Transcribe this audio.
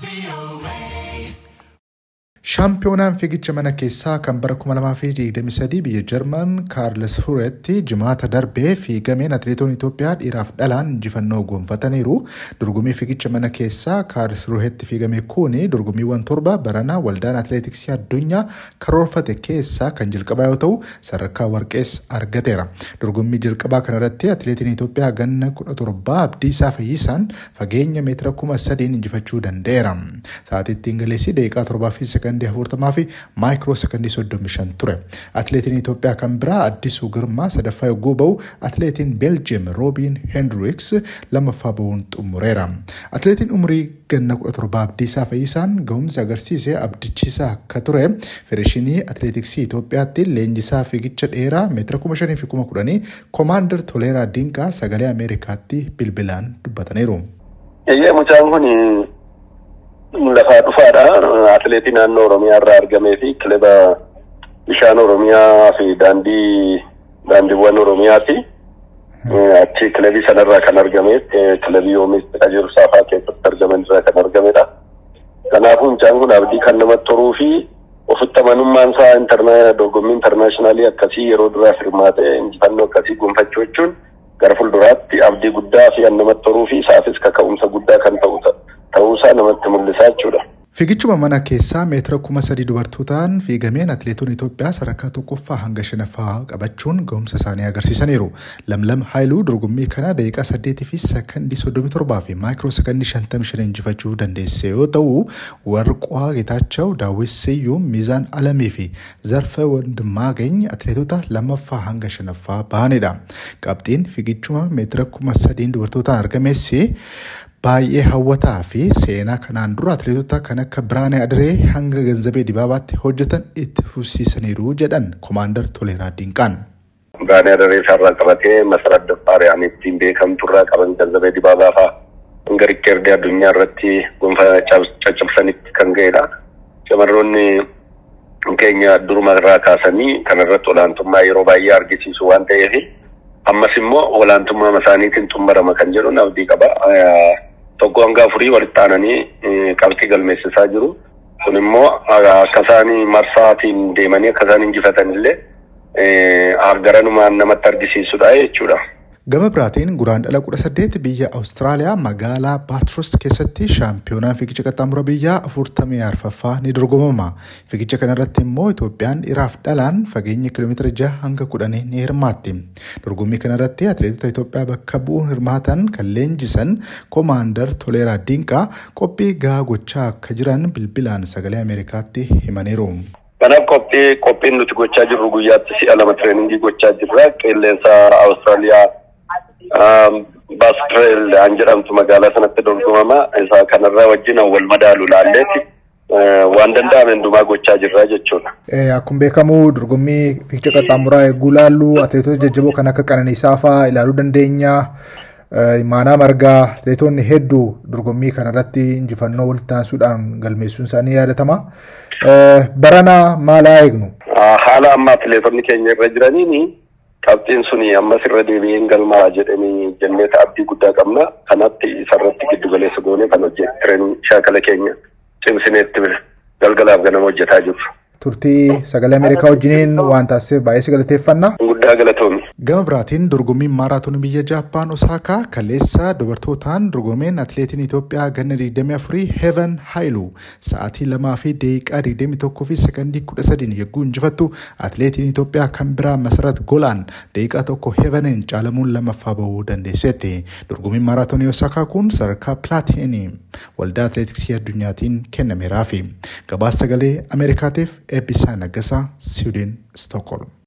VOA. Shaampiyoonaan fiigicha mana keessaa kan bara 2023 biyya Jarman Kaarles Furetti jimaata darbee fiigameen atileetonni Itoophiyaa dhiiraaf dhalaan injifannoo gonfataniiru. Dorgommii fiigicha mana keessaa Kaarles Furetti fiigame kuni dorgommiiwwan torba barana waldaan atileetiksii addunyaa karoorfate keessaa kan jalqabaa yoo ta'u sadarkaa warqees argateera. Dorgommii jalqabaa kanarratti atileetiin Itoophiyaa ganna 17 Abdiisaa Fayyisaan fageenya meetira 3000 injifachuu danda'eera. Sa'aatiitti Ingiliisii daqiiqaa 7 fi sekondii afurtamaa fi maayikiroo sekondii soddomii shan ture. Atileetiin Itoophiyaa kan biraa Addisuu Girmaa sadaffaa yogguu ba'u atileetiin Beeljiyeem Roobiin Heendiriks lammaffaa bahuun xumureera. Atileetiin umurii ganna kudha torba Abdiisaa Fayyisaan ga'umsi agarsiise abdachiisaa akka ture federeeshinii atileetiksii Itoophiyaatti leenjisaa fiigicha dheeraa meetira kuma shanii fi kuma kudhanii koomaandar Toleeraa Dinqaa sagalee Ameerikaatti bilbilaan dubbataniiru. Eeyyee mucaan kun lafaa dhufaadha. Atileetii naannoo Oromiyaa irraa argamee fi kilaba bishaan Oromiyaa fi daandii daandiiwwan Oromiyaati. Achi kilabii sanarraa kan argame kilabii oomisha jiru saafaa keessatti argaman irraa kan argamedha. Kanaafuu mucaan kun abdii kan namatti horuu fi ofitti amanummaan isaa dorgommii intarnaashinaali akkasii yeroo duraa hirmaatee injifannoo akkasii gonfachuu jechuun gara fuulduraatti abdii guddaa fi kan namatti horuu fi isaafis kaka'umsa guddaa kan ta'u ta'uusaa namatti mul'isaa jechuudha. Fiigichuma mana keessaa meetira kuma sadii dubartootaan fiigameen atileetonni Itoophiyaa sadarkaa tokkoffaa hanga shanaffaa qabachuun ga'umsa isaanii agarsiisaniiru. Lamlam Haayiluu dorgommii kana daqiiqaa saddeetii fi sekondii soddomii torbaa fi maayikiroo sekondii shantamii shan injifachuu dandeesse yoo ta'u warqaa Geetaachoo Daawit Siyyuum Miizaan Alamii fi Zarfee Wandimmaagany atileetota lammaffaa hanga shanaffaa bahanidha. Qabxiin fiigichuma meetira kuma sadiin dubartootaan argameessi baay'ee hawwataa fi seenaa kanaan dura atileetota kan akka Biraanee Adiree hanga Ganzabee Dibaabaatti hojjetan itti fufsiisaniiru jedhan Koomaandar Toleeraa Dinqaan. Biraanee Adiree isaarraa qabatee masarat Daffaariyaan ittiin beekamtu irraa qaban Ganzabee Dibaabaa fa'aa hanga rikkeerdii addunyaa irratti gonfa caccabsanitti kan ga'edha. Shamarroonni keenya duruma irraa kaasanii kanarratti olaantummaa yeroo baay'ee argisiisu waan ta'eef ammas immoo olaantummaa isaaniitiin xumurama kan jedhuun abdii qaba. Tokko hanga afurii walitti aananii qabxii galmeessisaa jiru. Kun immoo akka isaan marsaatiin deemanii akka isaan injifatan illee garanumaan namatti argisiisudha jechuudha. Gama biraatiin guraandhala kudha saddeet biyya Awustiraaliyaa magaalaa Baatros keessatti shaampiyoonaan fiigicha qaxxaamura biyyaa afurtamii arfaffaa ni dorgomama. Fiigicha kanarratti immoo Itoophiyaan dhiiraaf dhalaan fageenya kiiloomeetira jaha hanga kudhanii ni hirmaatti. Dorgommii kanarratti atileetota Itoophiyaa bakka bu'uun hirmaatan kan leenjisan Koomaandar Toleeraa Dinqaa qophii gahaa gochaa akka jiran bilbilaan sagalee Ameerikaatti himaniiru. Kanaaf qophii qophiin nuti gochaa jirru guyyaatti si'a lama tireeningii gochaa jirra. Qilleensa Awustiraaliyaa Baastreel an jedhamtu magaalaa sanatti dorgomama. Isa kanarraa wajjin wal madaalu laalleeti waan danda'ame hundumaa gochaa jirra jechuudha. Akkuma beekamu dorgommii fiigicha qaxxaamuraa eeguu laallu atileetota jajjaboo kan akka Qananiisaa fa'aa ilaaluu dandeenya. Imaanaa margaa atileetonni hedduu dorgommii kanarratti injifannoo walitti aansuudhaan galmeessuun isaanii yaadatama. Barana maalaa eegnu? Haala amma atileetonni keenya irra jiraniini qabxiin suni ammas irra deebi'een galmaa jedhanii jennee abdii guddaa qabna. Kanatti isarratti giddu galeessa goonee kan hojjetan shaakala keenya cimsineetti galgalaaf ganama hojjetaa jirru. Turtii sagalee Ameerikaa wajjiniin waan taasiseef baay'ee si galateeffanna. Guddaa galatoomi. Gama biraatiin dorgommiin maaraatoonii biyya Jaappaan Osaakaa kaleessa dubartootaan dorgomeen atileetiin Itoophiyaa ganna 24 Heeven Haayiluu sa'aatii lamaa fi daqiiqaa 21 fi sekondii 13 yogguu injifattu atileetiin Itoophiyaa kan biraa Masarat Golaan daqiiqaa tokko Heeveniin caalamuun lammaffaa bahuu dandeesseetti. Dorgommiin maaraatoonii Osaakaa kun sadarkaa pilaatinii waldaa atileetiksii addunyaatiin kennameeraafi. Gabaasa sagalee Ameerikaatiif Eebbisaa Naggasaa, Siwiidin, Stookholm.